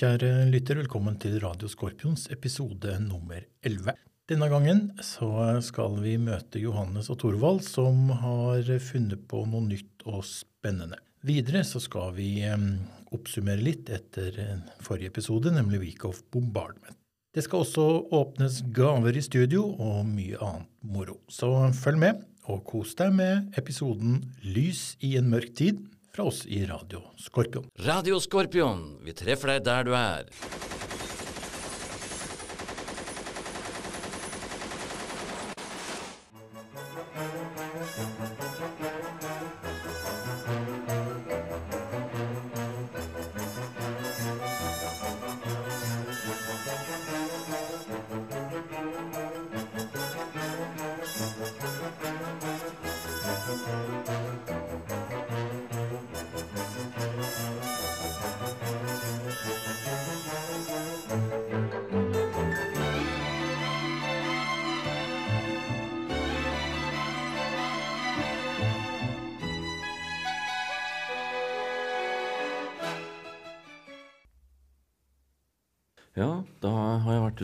Kjære lytter, velkommen til Radio Skorpions episode nummer 11. Denne gangen så skal vi møte Johannes og Thorvald, som har funnet på noe nytt og spennende. Videre så skal vi oppsummere litt etter forrige episode, nemlig Week of Bombardment. Det skal også åpnes gaver i studio og mye annet moro. Så følg med, og kos deg med episoden Lys i en mørk tid fra oss i Radio Skorpion. Radio Skorpion, vi treffer deg der du er.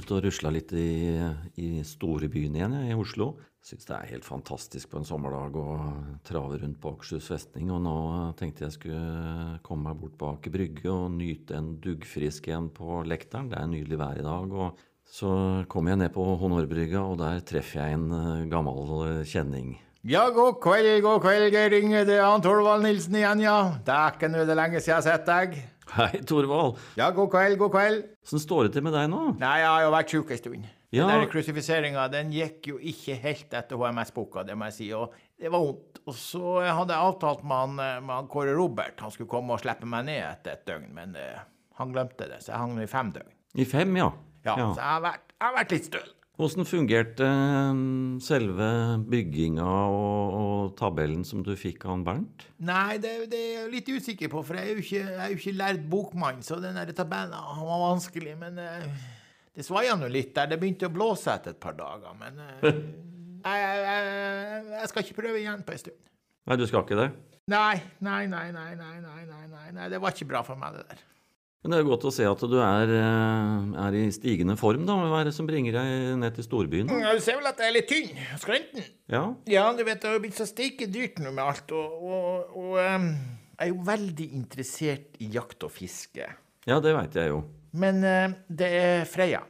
Ute og rusla litt i, i storbyen igjen, jeg, i Oslo. Syns det er helt fantastisk på en sommerdag å trave rundt på Akershus festning. Og nå tenkte jeg skulle komme meg bort på Aker Brygge og nyte en duggfrisk en på lekteren. Det er nydelig vær i dag. og så kommer jeg ned på Honorbrygga, og der treffer jeg en eh, gammel kjenning. Ja, god kveld, god kveld, Geir Inge. Det er han Torvald Nilsen igjen, ja. Nå er det lenge siden jeg har sett deg. Hei, Torvald. Ja, god kveld, god kveld. Åssen står det til med deg nå? Nei, jeg har jo vært sjuk en stund. Ja. Den den gikk jo ikke helt etter HMS-boka, det må jeg si, og det var vondt. Og så hadde jeg avtalt med han, eh, med han Kåre Robert, han skulle komme og slippe meg ned etter et døgn, men uh, han glemte det, så jeg hang i fem døgn. I fem, ja. Ja, så jeg har vært, jeg har vært litt støl. Hvordan fungerte eh, selve bygginga og, og, tabellen som du fikk av Bernt? Nei, det, det, er jeg litt usikker på, for jeg er jo ikke, er jo ikke lært bokmann, så den tabellen ah, var vanskelig. Men eh, det svaia nå litt der. Det begynte å blåse etter et par dager. Men eh, jeg, jeg, jeg skal ikke prøve igjen på ei stund. Nei, du skal ikke det? Nei, nei, nei, nei, nei, nei, nei, nei. Det var ikke bra for meg, det der. Men det er jo godt å se at du er, eh, er i stigende form, da. Hva er det som bringer deg ned til storbyen? Ja, Du ser vel at jeg er litt tynn skrenten. skranten? Ja, Ja, du vet, det har blitt så steike dyrt nå med alt, og, og, og um, jeg er jo veldig interessert i jakt og fiske. ja det veit jeg jo. Men eh, det er Freia.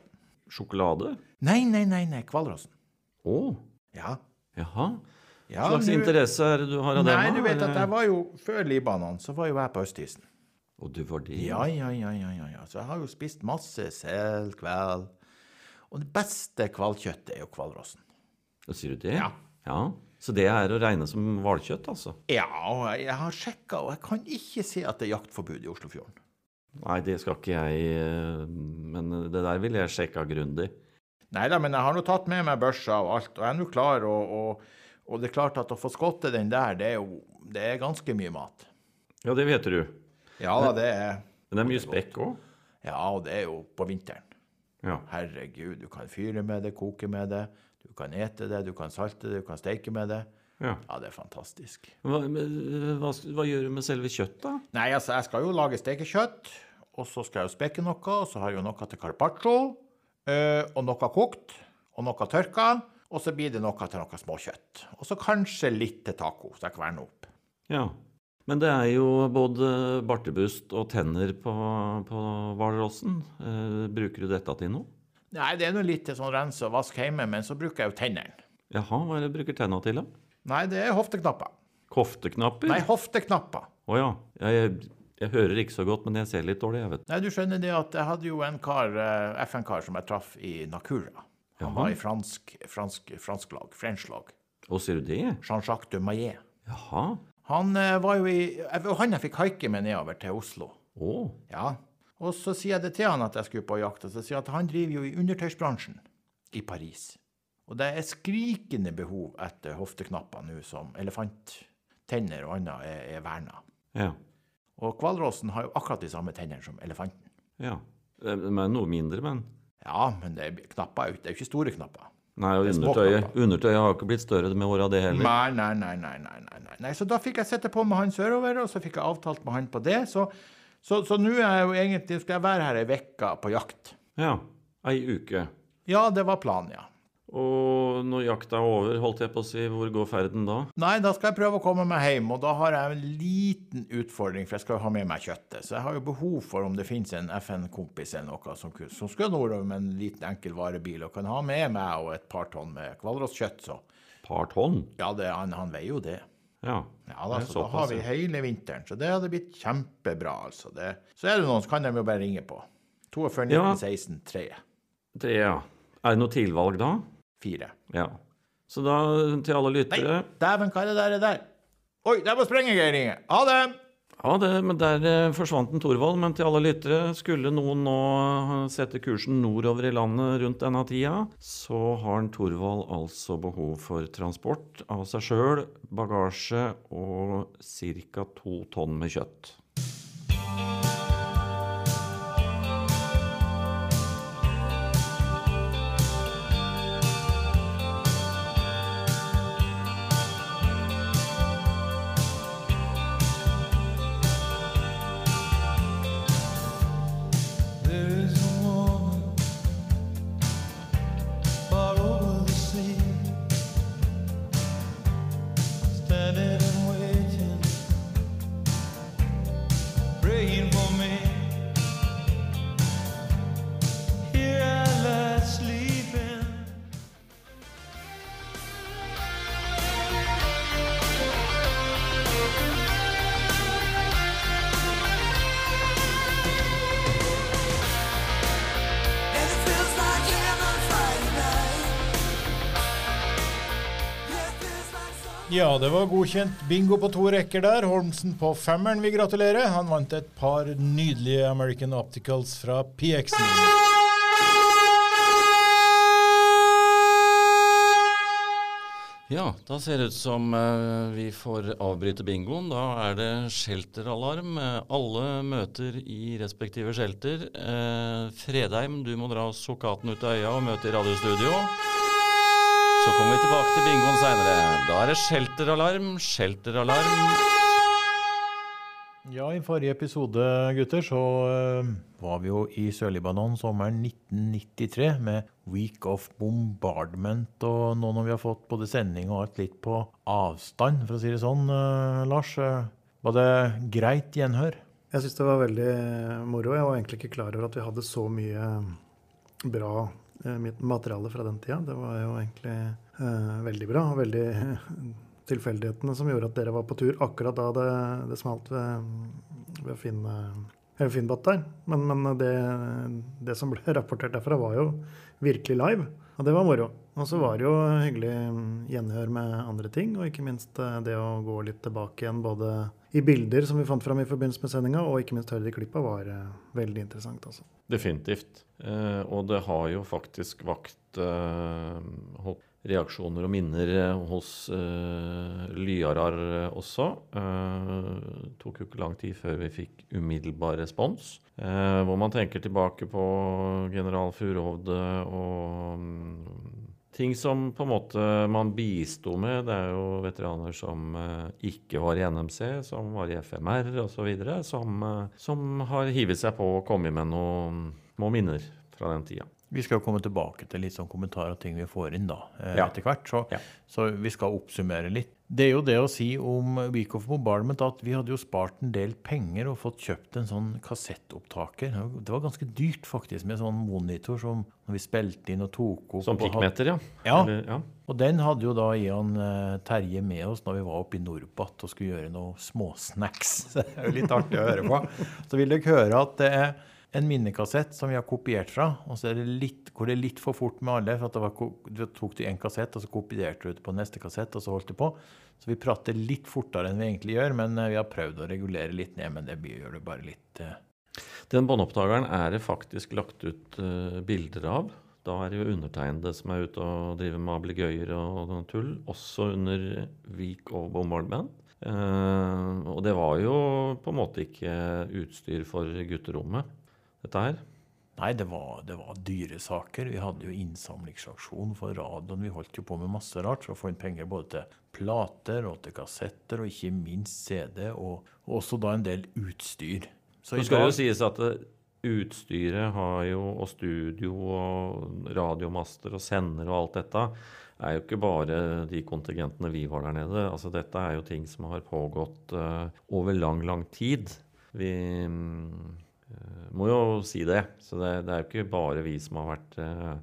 Sjokolade? Nei, nei, nei, nei, Kvalråsen. Å, Ja. jaha. ja Hva slags du- interesse er det du har av det? Nei, du vet at jeg var jo Før Libanon så var jo jeg på østisen. Å, du var det? Ja, ja, ja, ja, ja. Så jeg har jo spist masse sel, kvel. Og det beste hvalkjøttet er jo hvalrossen. Sier du det? Ja. ja. Så det er å regne som hvalkjøtt, altså? Ja, og jeg, har sjekka, og jeg kan ikke se at det er jaktforbud i Oslofjorden. Nei, det skal ikke jeg eh, Men det der ville jeg sjekka grundig. Nei da, men jeg har nå tatt med meg børsa og alt, og jeg er nå klar, og, og, og det er klart at å få skotte den der, det er jo det er ganske mye mat. Ja, det vet du. Ja da, det er Men det er mye spekk òg. Ja, og det er jo på vinteren. Ja. Herregud, du kan fyre med det, koke med det, du kan ete det, du kan salte det, du kan steike med det. ja. Ja, det er fantastisk. Hva, hva, hva gjør du med selve kjøttet. Nei, altså, jeg skal jo lage stekekjøtt, og så skal jeg jo spekke noe, og så har jeg jo noe til carpaccio, øh, og noe kokt, og noe tørka, og så blir det noe til noe småkjøtt. Og så kanskje litt til taco, så jeg kverner opp. Ja. Men det er jo både bartebust og tenner på, på hvalrossen. Eh, bruker du dette til noe? Nei, det er nå litt til sånn rense og vask hjemme, men så bruker jeg jo tennene. Jaha, hva er det du bruker tenna til, da? Nei, det er hofteknapper. Kofteknapper? Nei, hofteknapper. Å ja. Jeg, jeg hører ikke så godt, men jeg ser litt dårlig, jeg vet. Nei, du skjønner det at jeg hadde jo en kar, eh, FN-kar som jeg traff i Nakura. Han Jaha. var i fransk, fransk, fransk lag, french lag. Å, sier du det? Jean-Jacques de Maillet. Jaha. Han eh, var jo i han jeg fikk haike med nedover til Oslo. Oh. Ja. Og så sier jeg det til han at jeg skulle på jakt, og så sier jeg at han driver jo i undertøysbransjen i Paris. Og det er skrikende behov etter hofteknapper nå som elefanttenner og annet er, er verna. Ja. Og hvalrossen har jo akkurat de samme tennene som elefanten. Ja. Eh, Men noe mindre, men. Ja, men det er knapper, er det er jo ikke store knapper. Nei, og er undertøyet, undertøyet har ikke blitt større med åra, det heller. Nei, nei, nei, nei, nei, nei, nei. Så da fikk jeg sette på med han sørover, og så fikk jeg avtalt med han på det. Så, Så, så nå er jeg jo egentlig, skal jeg være her ei uke på jakt. Ja, ei uke. Ja, det var planen, ja. Og når jakta er over, holdt jeg på å si, hvor går ferden da? Nei, da skal jeg prøve å komme meg hjem, og da har jeg en liten utfordring, for jeg skal jo ha med meg kjøttet. Så jeg har jo behov for om det finnes en FN-kompis eller noe som, som skal nordover med en liten enkel varebil og kan ha med meg og et par tonn med kvalrosskjøtt, så Par tonn? ja, det, han, han veier jo det. Ja. Ja, da, så da har vi hele vinteren, så det hadde blitt kjempebra, altså. Det, så er det noen, så kan de jo bare ringe på. 42 Ja. 1916 3 3, ja. Er det noe tilvalg da? 4. Ja. Så da, til alle lyttere Nei, dæven, hva er det der? det der? Oi, der var Sprengegeir ringe. Ha det! Ja, det, men der eh, forsvant en Thorvald. Men til alle lyttere, skulle noen nå eh, sette kursen nordover i landet rundt denne tida, så har en Thorvald altså behov for transport av seg sjøl, bagasje og ca. to tonn med kjøtt. Ja, det var godkjent bingo på to rekker der. Holmsen på femmeren vil gratulere. Han vant et par nydelige American Opticals fra PX-en. Ja, da ser det ut som eh, vi får avbryte bingoen. Da er det shelteralarm. Eh, Alle møter i respektive shelter. Eh, Fredheim, du må dra sokaten ut av øya og møte i radiostudio. Så kommer vi tilbake til bingoen seinere. Da er det shelteralarm, shelteralarm. Ja, i forrige episode, gutter, så uh, var vi jo i Sør-Libanon sommeren 1993 med Week of Bombardment, og nå når vi har fått både sending og alt litt på avstand, for å si det sånn, uh, Lars, uh, var det greit gjenhør? Jeg syns det var veldig moro. Jeg var egentlig ikke klar over at vi hadde så mye bra eh, mit- materiale fra den tida. Det var jo egentlig eh, veldig bra. og Veldig tilfeldighetene som gjorde at dere var på tur akkurat da det, det smalt ved, ved Finn, Finnbatt der. Men, men det, det som ble rapportert derfra, var jo virkelig live. Og det var moro. Og så var det jo hyggelig gjenhør med andre ting, og ikke minst eh, det å gå litt tilbake igjen både i bilder som vi fant fram i forbindelse med sendinga, og ikke minst høre de klippa, var eh, veldig interessant. altså. Definitivt. Eh, og det har jo faktisk vakt reaksjoner og minner hos eh, Lyarar også. Eh, tok jo ikke lang tid før vi fikk umiddelbar respons. Eh, hvor man tenker tilbake på general Furuhovde og mm, ting som på en måte man bisto med. Det er jo veteraner som eh, ikke var i NMC, som var i FMR osv., som, eh, som har hivet seg på og kommet med noen små minner fra den tida. Vi skal jo komme tilbake til litt sånn kommentarer og ting vi får inn da, eh, Ja. etter hvert, så, Ja. så vi skal oppsummere litt. Det er jo det å si om Week of Bombardment at vi hadde jo spart en del penger og fått kjøpt en sånn kassettopptaker. Det var ganske dyrt faktisk med sånn monitor som når vi spilte inn og tok opp. Som og pikkmeter, ja. Ja. Eller, ja. Og den hadde jo da Ian eh, Terje med oss når vi var oppe i Norbat og skulle gjøre noe småsnacks. Det er jo litt artig å høre på. Så vil dere høre at det er en minnekassett som vi har kopiert fra, og så det litt, går det litt for fort med alle. for at det var, tok du en kassett, og så kopierte du det på neste kassett, og så holdt det på. Så vi prater litt fortere enn vi egentlig gjør, men eh, vi har prøvd å regulere litt ned. Men det gjør det bare litt eh, Den båndopptakeren er det faktisk lagt ut eh, bilder av. Da er det jo undertegnede som er ute og driver med ablegøyer og noe tull. Også under Vik og Bombardment. Uh, og det var jo på en måte ikke utstyr for gutterommet, dette her. Nei, det var, det var dyre saker. Vi hadde jo innsamlingsaksjon for radioen. Vi holdt jo på med masse rart for å få inn penger både til plater og til kassetter, og ikke minst CD, og, og også da en del utstyr. Så Så skal det jo sies at eh, utstyret har jo, og studio og radiomaster og sender og alt dette, er jo ikke bare de kontingentene vi var der nede. Altså dette er jo ting som har pågått uh, over lang, lang tid. Vi eh, må jo si det. Så det, det er jo ikke bare vi som har vært eh,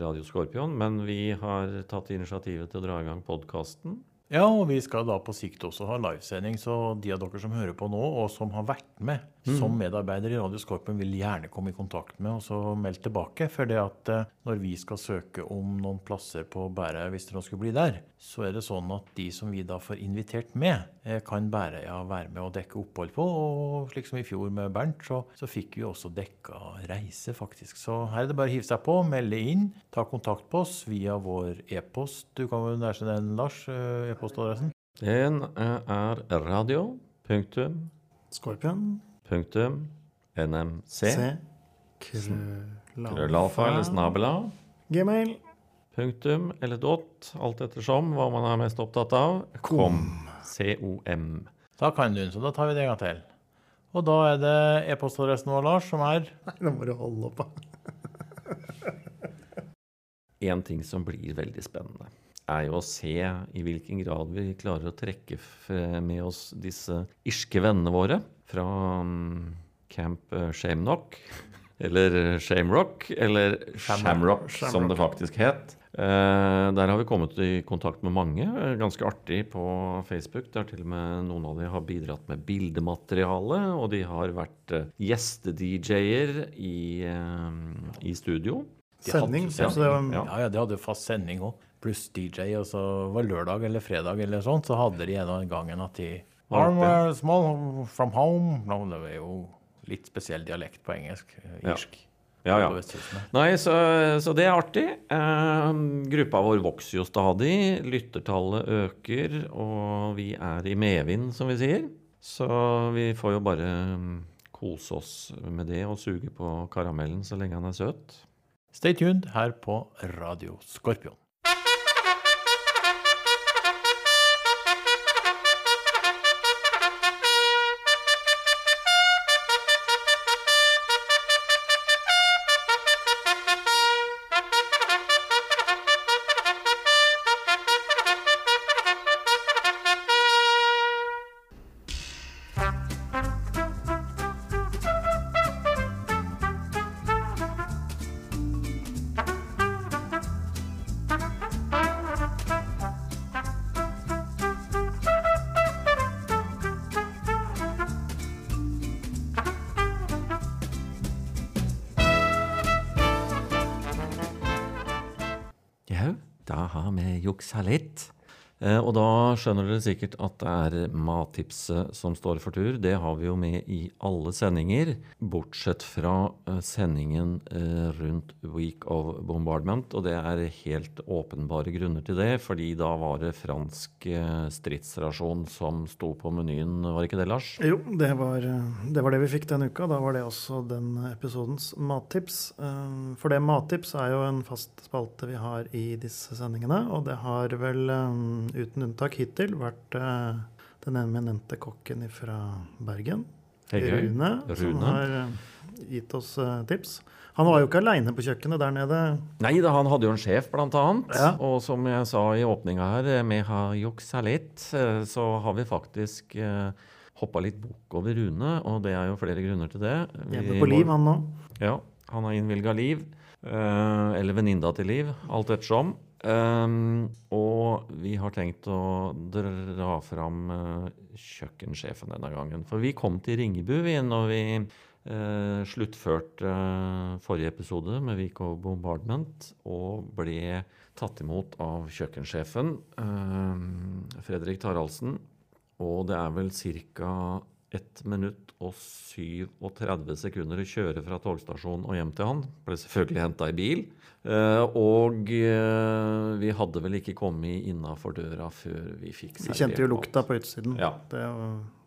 Radio Skorpion, men vi har tatt initiativet til å dra i gang podkasten. Ja, og vi skal da på sikt også ha livesending, så de av dere som hører på nå, og som har vært med som medarbeider i Radio Skorpen vil gjerne komme i kontakt med oss og melde tilbake. For det at eh, når vi skal søke om noen plasser på Bæreia, hvis dere skulle bli der, så er det sånn at de som vi da får invitert med, eh, kan Bæreia være med og dekke opphold på. Og slik som i fjor med Bernt, så, så fikk vi også dekka reise, faktisk. Så her er det bare å hive seg på, melde inn, ta kontakt på oss via vår e-post. Du kan vel nærme den, Lars, eh, e-postadressen? Den er radio, punktum, Skorpion. Punktum, nmc. C. Krøllalfa eller snabela. Gmail. Punktum eller dot, alt ettersom hva man er mest opptatt av. Kom. C-o-m. Da kan du den, så da tar vi det en gang til. Og da er det e-postadressen vår, Lars, som er Nei, nå må du holde opp, da. En ting som blir veldig spennende, er jo å se i hvilken grad vi klarer å trekke med oss disse irske vennene våre fra mm, Camp Shamenock, eller Shamrock, eller Shamrock, som det faktisk het. Eh, der har vi kommet i kontakt med mange. eh, Ganske artig på Facebook. Der til og med noen av de har bidratt med bildemateriale. Og de har vært eh, gjeste-DJ-er i, eh, i studio. Hadde Sending. var, Ja. Ja, ja, de hadde fast sending òg. Pluss DJ. Og så var lørdag eller fredag eller sånt, så hadde de en gang en at de I'm uh, small from home. No, det var jo litt spesiell dialekt på engelsk. Irsk. Ja. Ja, ja. Nei, så, så det er artig. Eh, gruppa vår vokser jo stadig. Lyttertallet øker, og vi er i medvind, som vi sier. Så vi får jo bare mm, kose oss med det og suge på karamellen så lenge han er søt. Stay tuned her på Radio Skorpion. Har Eh, og da skjønner dere sikkert at det er mattipset som står for tur. Det har vi jo med i alle sendinger, bortsett fra eh, sendingen eh, rundt Week of Bombardment. Og det er helt åpenbare grunner til det, fordi da var det fransk stridsrasjon som sto på menyen, var ikke det, Lars? Jo, det var, det var det vi fikk denne uka. Da var det også den episodens mattips. For det mattips er jo en fast spalte vi har i disse sendingene. Og det har vel uten unntak hittil vært uh, den eminente kokken fra Bergen. Hegøy. Rune, som har eh, gitt oss eh, tips. Han var jo ikke aleine på kjøkkenet der nede. Nei da, han hadde jo en sjef, blant annet. Ja. Og som jeg sa i åpninga her, vi har juksa litt, så har vi faktisk hoppa litt bukk over Rune, og det er jo flere grunner til det. Vi Hjemme på Liv, han nå. Ja, han har innvilga Liv. eller venninna til Liv, alt ettersom. Um, og vi har tenkt å dra fram uh, kjøkkensjefen denne gangen. For vi kom til Ringebu vi, når vi uh, sluttførte uh, forrige episode med of Bombardment og ble tatt imot av kjøkkensjefen, eh, Fredrik Taraldsen. Og det er vel ca. 1 minutt og 37 sekunder å kjøre fra togstasjonen og hjem til han. Ble selvfølgelig henta i bil. Eh, og eh, vi hadde vel ikke kommet innafor døra før vi fikk Vi kjente jo lukta på utsiden. Ja. Det,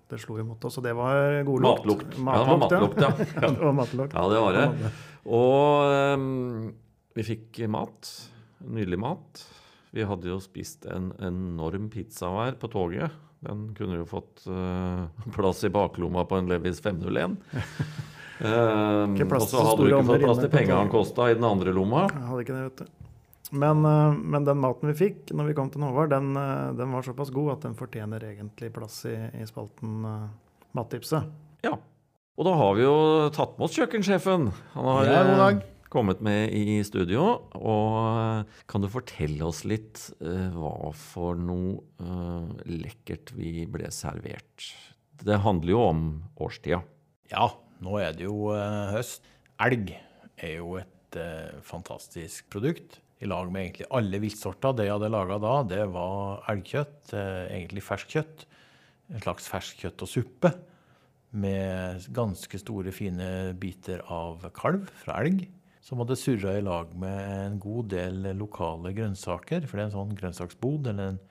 det slo imot oss, og det var god lukt. Matlukt. Ja, det var matlukt, ja. ja. det var matlukt. Ja, det var det. Og um, vi fikk mat. Nydelig mat. Vi hadde jo spist en enorm pizza hver på toget. Den kunne jo fått uh, plass i baklomma på en Levis 501. Um, Ikke plass og så hadde du ikke fått plass til penga han kosta i den andre lomma. Jeg hadde ikke det, vet du. Men, eh, men den maten vi fikk når vi kom til Håvard, den, eh, den var såpass god at den fortjener egentlig plass i, i spalten uh, Mattipset. Ja. Og da har vi jo tatt med oss kjøkkensjefen. Han har Ja, kommet med i studio. Og kan du fortelle oss litt uh, hva for noe uh, lekkert vi ble servert? Det handler jo om årstida. Ja, nå er det jo eh, høst. Elg er jo et eh, fantastisk produkt. I lag med egentlig alle viltsorter. Det jeg hadde laga da, det var elgkjøtt. Eh, egentlig ferskt kjøtt. En slags ferskt kjøtt og suppe. Med ganske store, fine biter av kalv fra elg. Som hadde surra i lag med en god del lokale grønnsaker. For det er en sånn grønnsaksbod, eller en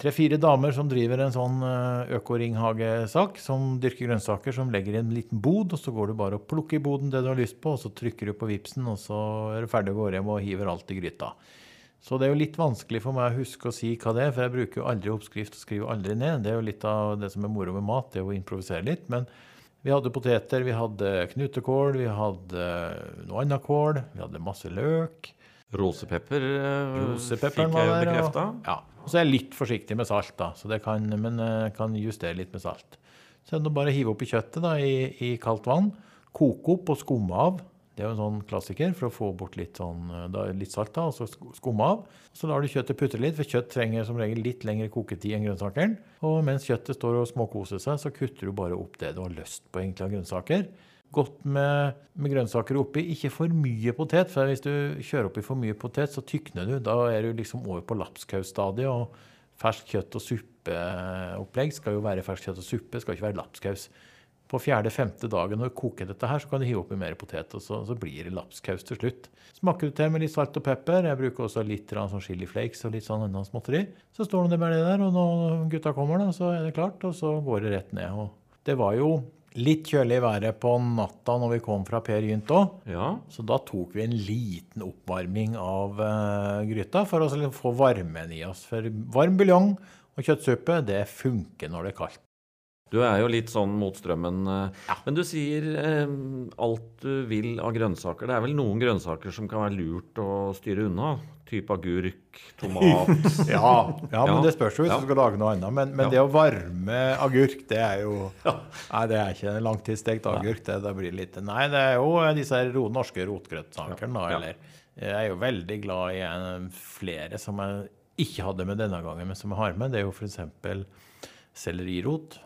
tre-fire damer som driver en sånn eh, økoringhagesak, som dyrker grønnsaker, som legger i en liten bod, og så går du bare og plukker i boden det du har lyst på, og så trykker du på vipsen, og så er du ferdig og går hjem og hiver alt i gryta. Så det er jo litt vanskelig for meg å huske å si hva det er, for jeg bruker jo aldri oppskrift og skriver aldri ned. Det er jo litt av det som er moro med mat, det er å improvisere litt. Men vi hadde poteter, vi hadde knutekål, vi hadde noe annet kål, vi hadde masse løk. Rosepepper eh, Rosepepperen fikk jeg bekrefta. Ja. og så er jeg litt forsiktig med salt, da, så det kan, men kan justere litt med salt. Så er det bare å hive oppi kjøttet da, i, i kaldt vann, koke opp og skumme av. Det er jo en sånn klassiker for å få bort litt, sånn, da, litt salt, da, og så skumme av. Så lar du kjøttet putre litt, for kjøtt trenger som regel litt lengre koketid enn grønnsakeren. Og mens kjøttet står og småkoser seg, så kutter du bare opp det du har lyst på egentlig av grønnsaker. Godt med, med grønnsaker oppi, ikke for mye potet, for hvis du kjører oppi for mye potet, så tykner du. Da er du liksom over på lapskausstadiet, og ferskt kjøtt og suppeopplegg skal jo være ferskt kjøtt og suppe, skal ikke være lapskaus. På fjerde-femte dagen når du koker dette her, så kan du hive oppi mer potet, og så, så blir det lapskaus til slutt. Smaker du til med litt salt og pepper, jeg bruker også litt sånn chili flakes og litt sånn annet småtteri, så står det bare det der, og når gutta kommer da, så er det klart, og så går det rett ned. Og det var jo litt kjølig været på natta når vi kom fra Per Gynt òg. Ja. Så da tok vi en liten oppvarming av uh, gryta for å liksom få varmen i oss. For varm buljong og kjøttsuppe, det funker når det er kaldt. Du er jo litt sånn mot strømmen. Ja. Men du sier eh, alt du vil av grønnsaker. Det er vel noen grønnsaker som kan være lurt å styre unna? Type agurk, tomat Ja, ja, men det spørs jo hvis du skal lage noe annet. Men, men det å varme agurk, det er jo Nei, det er ikke en langtidsstekt agurk. Det, det, blir litt Nei, det er jo disse ro, norske rotgrøtsakene, da. Eller Jeg er jo veldig glad i en, flere som jeg ikke hadde med denne gangen, men som jeg har med. Det er jo f.eks. sellerirot.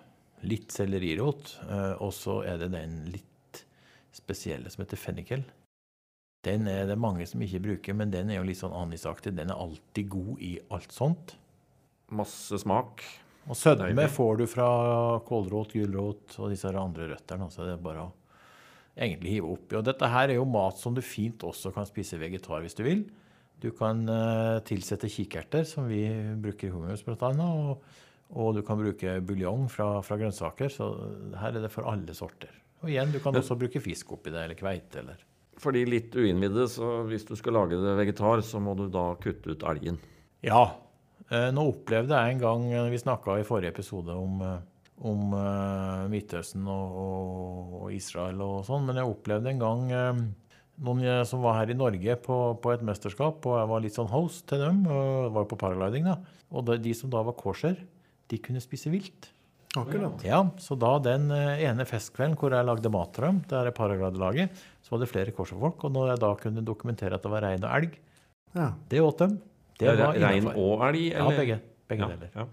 Litt sellerirot. eh, Og så er det den litt spesielle som heter fennikel. Den er det mange som ikke bruker, men den er jo litt sånn anisaktig. Den er alltid god i alt sånt. Masse smak. Og sødme får du fra kålrot, gulrot og disse andre røttene. Så det er bare å egentlig hive oppi. Og dette her er jo mat som du fint også kan spise vegetar hvis du vil. Du kan uh, tilsette kikerter, som vi bruker i hummus bl.a. Og, og du kan bruke buljong fra, fra grønnsaker. Så her er det for alle sorter. Og igjen, du kan også bruke fisk oppi det, eller kveite, eller For de litt uinnvidde, så hvis du skal lage det vegetar, så må du da kutte ut elgen. Ja. Eh, nå opplevde jeg en gang eh, Vi snakka i forrige episode om, eh, om Midtøsten og, og, Israel og sånn, men jeg opplevde en gang noen som var her i Norge på, på et mesterskap, og jeg var litt sånn host til dem. og var på paragliding, da. Og de som da var kosher, de kunne spise vilt. Akkurat. Ja, så da den eh, ene festkvelden hvor jeg lagde mat til dem, det er paraglidelaget, så var det flere kosherfolk, og når jeg da kunne dokumentere at det var rein og elg, Ja. det åt dem. Det var Rein og elg? Ja, begge. Begge Ja, deler. ja.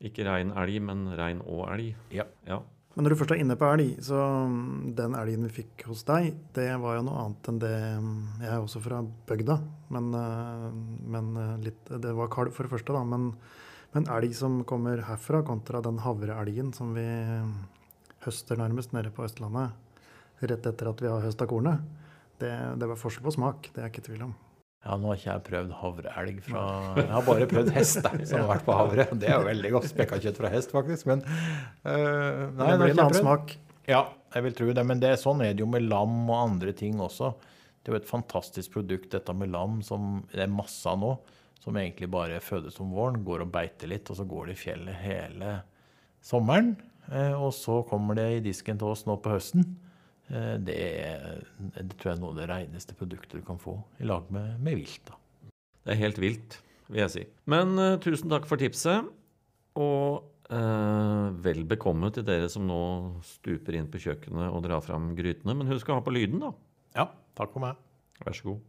Ikke rein elg, men rein og elg. Ja. Ja. Men når du først er inne på elg, så mm, den elgen vi fikk hos deg, det var jo noe annet enn det mm, Jeg er også fra bygda, men, eh, men eh, litt Det var kalv for det første, da. Men, men elg som kommer herfra, kontra den havreelgen som vi mm, høster nærmest nede på Østlandet, rett etter at vi har høsta kornet, det, det var forskjell på smak. Det er jeg ikke i tvil om. Ja, nå har ikke jeg prøvd havreelg fra Jeg har bare prøvd hest, jeg, som har vært på havre. Det er jo veldig godt spekka kjøtt fra hest, faktisk. Men øh, nei, det blir en annen smak. Ja, jeg vil tro det. Men det, sånn er det jo med lam og andre ting også. Det er jo et fantastisk produkt, dette med lam, som det er masse av nå. Som egentlig bare fødes om våren, går og beiter litt, og så går det i fjellet hele sommeren, eh, og så kommer det i disken til oss nå på høsten. Det, Det, det tror jeg er noe av det reineste produktet du kan få i lag med, med vilt. da. Det er helt vilt, vil jeg si. Men uh, tusen takk for tipset. Og uh, vel bekomme til dere som nå stuper inn på kjøkkenet og drar fram grytene. Men husk å ha på lyden, da. Ja, takk for meg. Vær så god.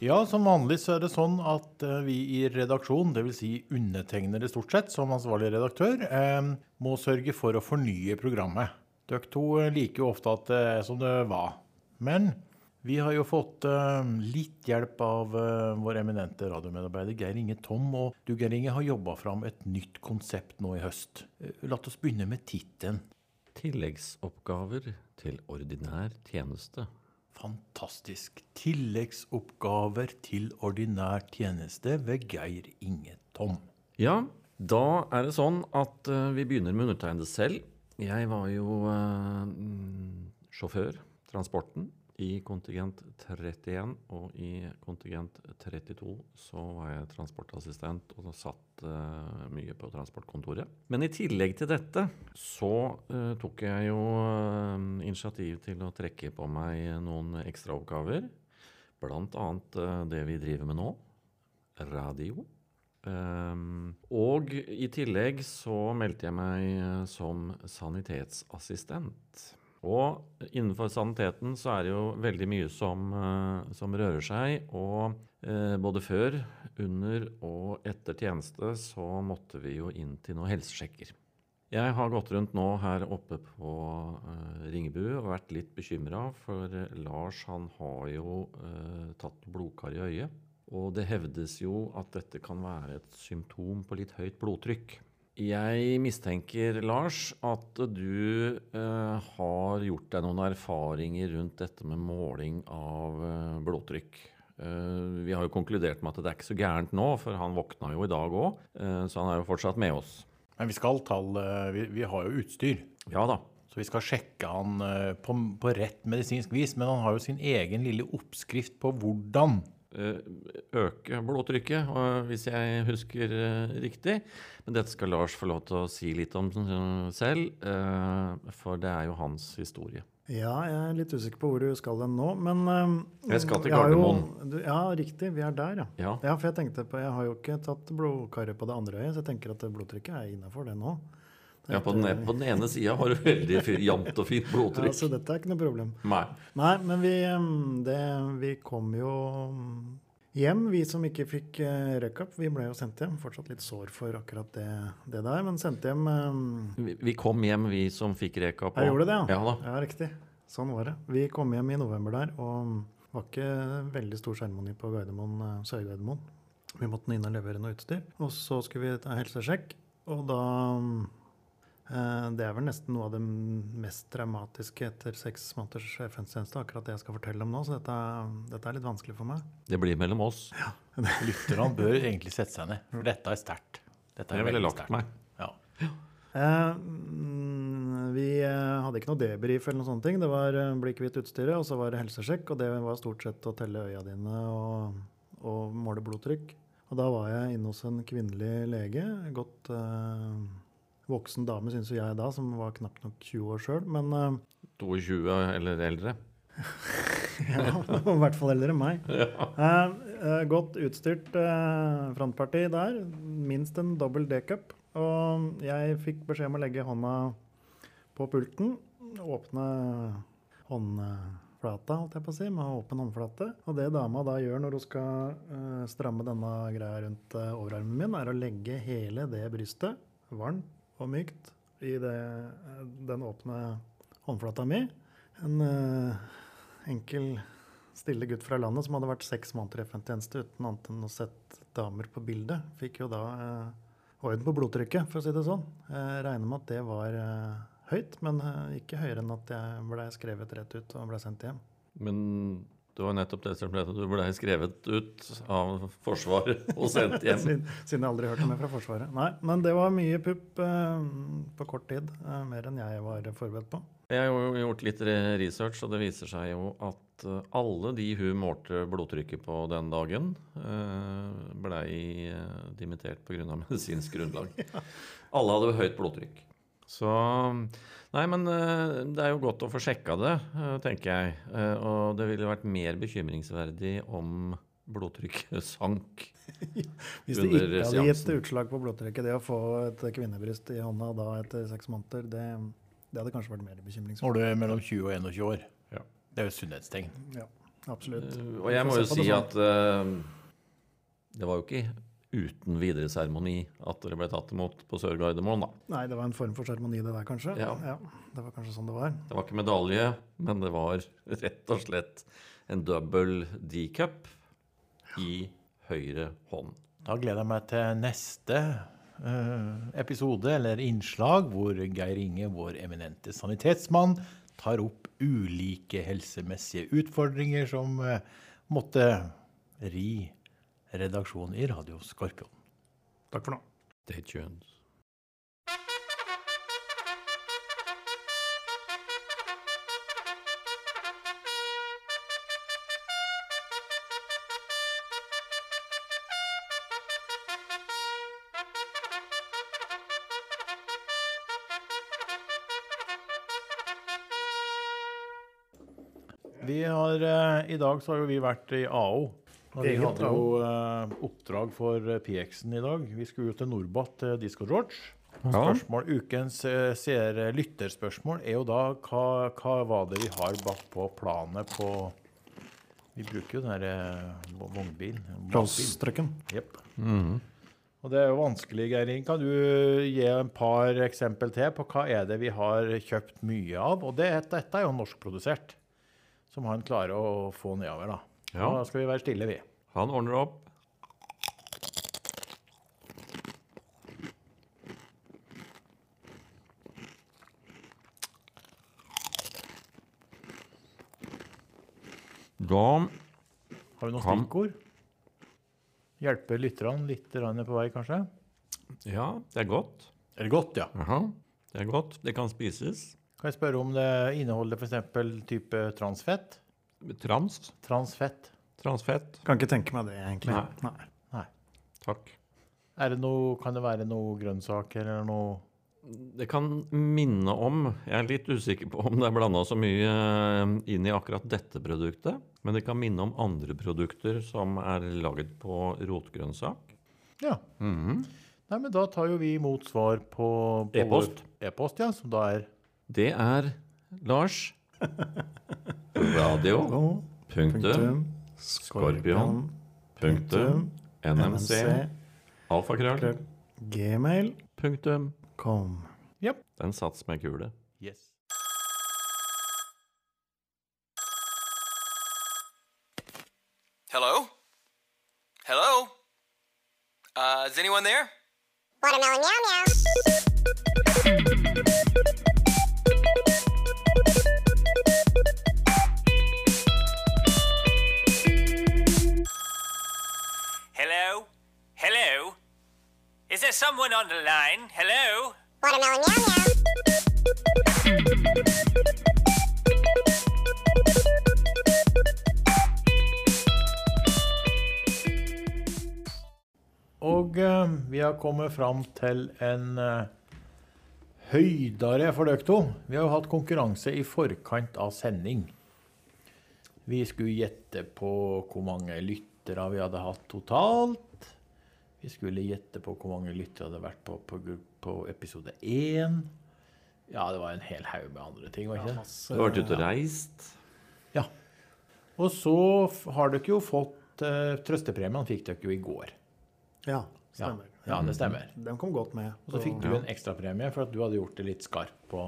Ja, som vanlig så er det sånn at eh, vi i redaksjon, dvs. Si undertegnede stort sett, som ansvarlig redaktør, eh, må sørge for å fornye programmet. Dere to eh, liker jo ofte at det er som det var. Men vi har jo fått litt hjelp av vår eminente radiomedarbeider Geir Inge Tom. Og du, Geir Inge, har jobba fram et nytt konsept nå i høst. La oss begynne med tittelen. Tilleggsoppgaver til ordinær tjeneste. Fantastisk. Tilleggsoppgaver til ordinær tjeneste ved Geir Inge Tom. Ja, da er det sånn at eh, vi begynner med undertegnede selv. Jeg var jo eh, mm, sjåfør, transporten, i kontingent 31, og i kontingent 32 så var jeg transportassistent og satt uh, mye på transportkontoret. Men i tillegg til dette så uh, tok jeg jo uh, initiativ til å trekke på meg noen ekstraoppgaver. Blant annet det vi driver med nå, radio. Um, og i tillegg så meldte jeg meg som sanitetsassistent. Og innenfor saniteten så er det jo veldig mye som, eh, som rører seg. Og eh, både før, under og etter tjeneste så måtte vi jo inn til noen helsesjekker. Jeg har gått rundt nå her oppe på eh, Ringebu og vært litt bekymra, for Lars han har jo eh, tatt blodkar i øyet. Og det hevdes jo at dette kan være et symptom på litt høyt blodtrykk. Jeg mistenker, Lars, at du eh, har gjort deg noen erfaringer rundt dette med måling av eh, blodtrykk. Eh, vi har jo konkludert med at det er ikke så gærent nå, for han våkna jo i dag òg, eh, så han er jo fortsatt med oss. Men vi skal tall Vi, vi har jo utstyr. Ja da. Så vi skal sjekke han eh, på, på rett medisinsk vis. Men han har jo sin egen lille oppskrift på hvordan. Eh, øke blodtrykket, hvis jeg husker eh, riktig. Men dette skal Lars få lov til å si litt om selv, eh, for det er jo hans historie. Ja, jeg er litt usikker på hvor du skal hen nå, men eh, Jeg skal til Gardermoen. jo- Ja, riktig. Vi er der, ja. Ja. Ja, for jeg tenkte på, jeg har jo ikke tatt blodkaret på det andre øyet, så jeg tenker at blodtrykket er innafor det nå. Ja, på den, på den ene sida har du veldig jevnt og fint Ja, så dette er ikke noe problem. Nei. Nei, men vi, det, vi kom jo hjem, vi som ikke fikk uh, røykup. Vi ble jo sendt hjem. Fortsatt litt sår for akkurat det, det der, men sendte hjem um... Vi, vi kom hjem, vi som fikk reka Og... Jeg gjorde det, ja. Ja. Ja, riktig. Sånn var det. Vi kom hjem i november der, og var ikke veldig stor seremoni på Gardermoen, eh, Sør-Gardermoen. Vi måtte inn og levere noe utstyr. Og så skulle vi ta helsesjekk, og da Det er vel nesten noe av det mest traumatiske etter seks måneders FN-tjeneste, akkurat det jeg skal fortelle om nå, så dette, dette er litt vanskelig for meg. Det blir mellom oss. Lytterne bør egentlig sette seg ned, for dette er sterkt. Dette er Jeg ville veldig lagt sterkt. meg. Ja. Eh, mm, vi eh, hadde ikke noe debrief eller noen sånne ting. Det var eh, bli kvitt utstyret, og så var det helsesjekk. Og det var stort sett å telle øya dine og, og måle blodtrykk. Og da var jeg inne hos en kvinnelig lege. Godt eh, voksen dame, syns jo jeg da, som var knapt nok 20 år sjøl. Men uh, 22 eller eldre. ja, i hvert fall eldre enn meg. Eh, uh, godt utstyrt eh, frontparti der. Minst en dobbel D-cup. Og jeg fikk beskjed om å legge hånda på pulten. Åpne håndflata, holdt jeg på å si, med åpen håndflate. Og det dama da gjør når hun skal eh, stramme denne greia rundt eh, overarmen min, er å legge hele det brystet, varmt og mykt, i det, den åpne håndflata mi. En uh, enkel stille gutt fra landet som hadde vært seks måneder i FN-tjeneste uten annet enn å sett damer på bildet, fikk jo da uh, orden på blodtrykket, for å si det sånn. Jeg regner med at det var uh, høyt, men ikke høyere enn at jeg ble skrevet rett ut og ble sendt hjem. Men det var nettopp det som ble du ble skrevet ut av Forsvaret og sendt hjem. Siden, siden jeg aldri hørte mer fra Forsvaret. Nei, men det var mye pupp eh, på kort tid. Eh, mer enn jeg var forberedt på. Jeg har jo gjort litt research, og det viser seg jo at eh, alle de hun målte blodtrykket på den dagen, eh, blei eh, dimittert pga. medisinsk grunnlag. Alle hadde høyt blodtrykk. Så Nei, men eh, det er jo godt å få sjekka det, eh, tenker jeg. Eh, Og det ville vært mer bekymringsverdig om blodtrykket sank. Hvis det Under ikke hadde gitt utslag på blodtrykket, det å få et kvinnebryst i hånda da etter seks måneder, det, det hadde kanskje vært mer bekymringsfullt. Når du er mellom 20 og 21 år. Ja. Det er jo et sunnhetstegn. Ja, absolutt. Og jeg må jo si det at uh, det var jo ikke uten videre seremoni at dere ble tatt imot på Sør Gardermoen, da. Nei, det var en form for seremoni det der, kanskje. Ja. Det var kanskje sånn det var. Det var ikke medalje, men det var rett og slett en double D-cup i høyre hånd. Da gleder jeg meg til neste eh, episode eller innslag hvor Geir Inge, vår eminente sanitetsmann, tar opp ulike helsemessige utfordringer som eh, måtte ri redaksjonen i Radio Skorpion. Takk for nå. Stay tuned. Vi har, eh, I dag så har jo vi vært i AO. Og vi hadde jo eh, oppdrag for eh, PX-en i dag. Vi skulle jo til Norbat til Disco George. Spørsmål, Ukens eh, seere lytterspørsmål er jo da hva, hva var det vi har bak på planet på Vi bruker jo den her eh, vo- vognbilen. matbil. Plåstrøkken. Jepp. Og det er jo vanskelig, Geirin. Kan du gi en par eksempel til på hva er det vi har kjøpt mye av? Og det, dette er jo norskprodusert, som han klarer å få nedover. da. Ja. Da skal vi være stille, vi. Han ordner opp. Da Har vi noen Kan- stikkord? Hjelpe lytterne litt på vei, kanskje? Ja, det er godt. Er det godt, ja? Aha. det er godt. Det kan spises. Kan jeg spørre om det inneholder f.eks. type transfett? Trans. Transfett. Transfett. Kan ikke tenke meg det, egentlig. Nei. Nei. Nei. Takk. Er det noe, kan det være noe grønnsaker eller noe Det kan minne om Jeg er litt usikker på om det er blanda så mye eh, inn i akkurat dette produktet. Men det kan minne om andre produkter som er laget på rotgrønnsak. Ja. Nei, men da tar jo vi imot svar på, på E-post. E-post, ja, som da er Det er Lars. Radio. Punktum. Skorpion. Punktum. NMC. Alfakrøll. Gmail. Punktum. Kom. Den sats med kule. Yes. Hello? Hello? Uh, is anyone there? Watermelon meow meow. Someone on the line? Hello? Watermelon meow meow. Og eh, vi har kommet fram til en eh, høydere for dere to. Vi har jo hatt konkurranse i forkant av sending. Vi skulle gjette på hvor mange lyttere vi hadde hatt totalt. Vi skulle gjette på hvor mange lyttere det hadde vært på, på, på episode én. Ja, det var en hel haug med andre ting, var ikke det? Du har vært ute og reist. Ja. Og så har dere jo fått uh, Trøstepremien fikk dere jo i går. Ja, Ja, stemmer. ja det stemmer. Den kom godt med. Og så fikk du en ekstrapremie for at du hadde gjort det litt skarp på,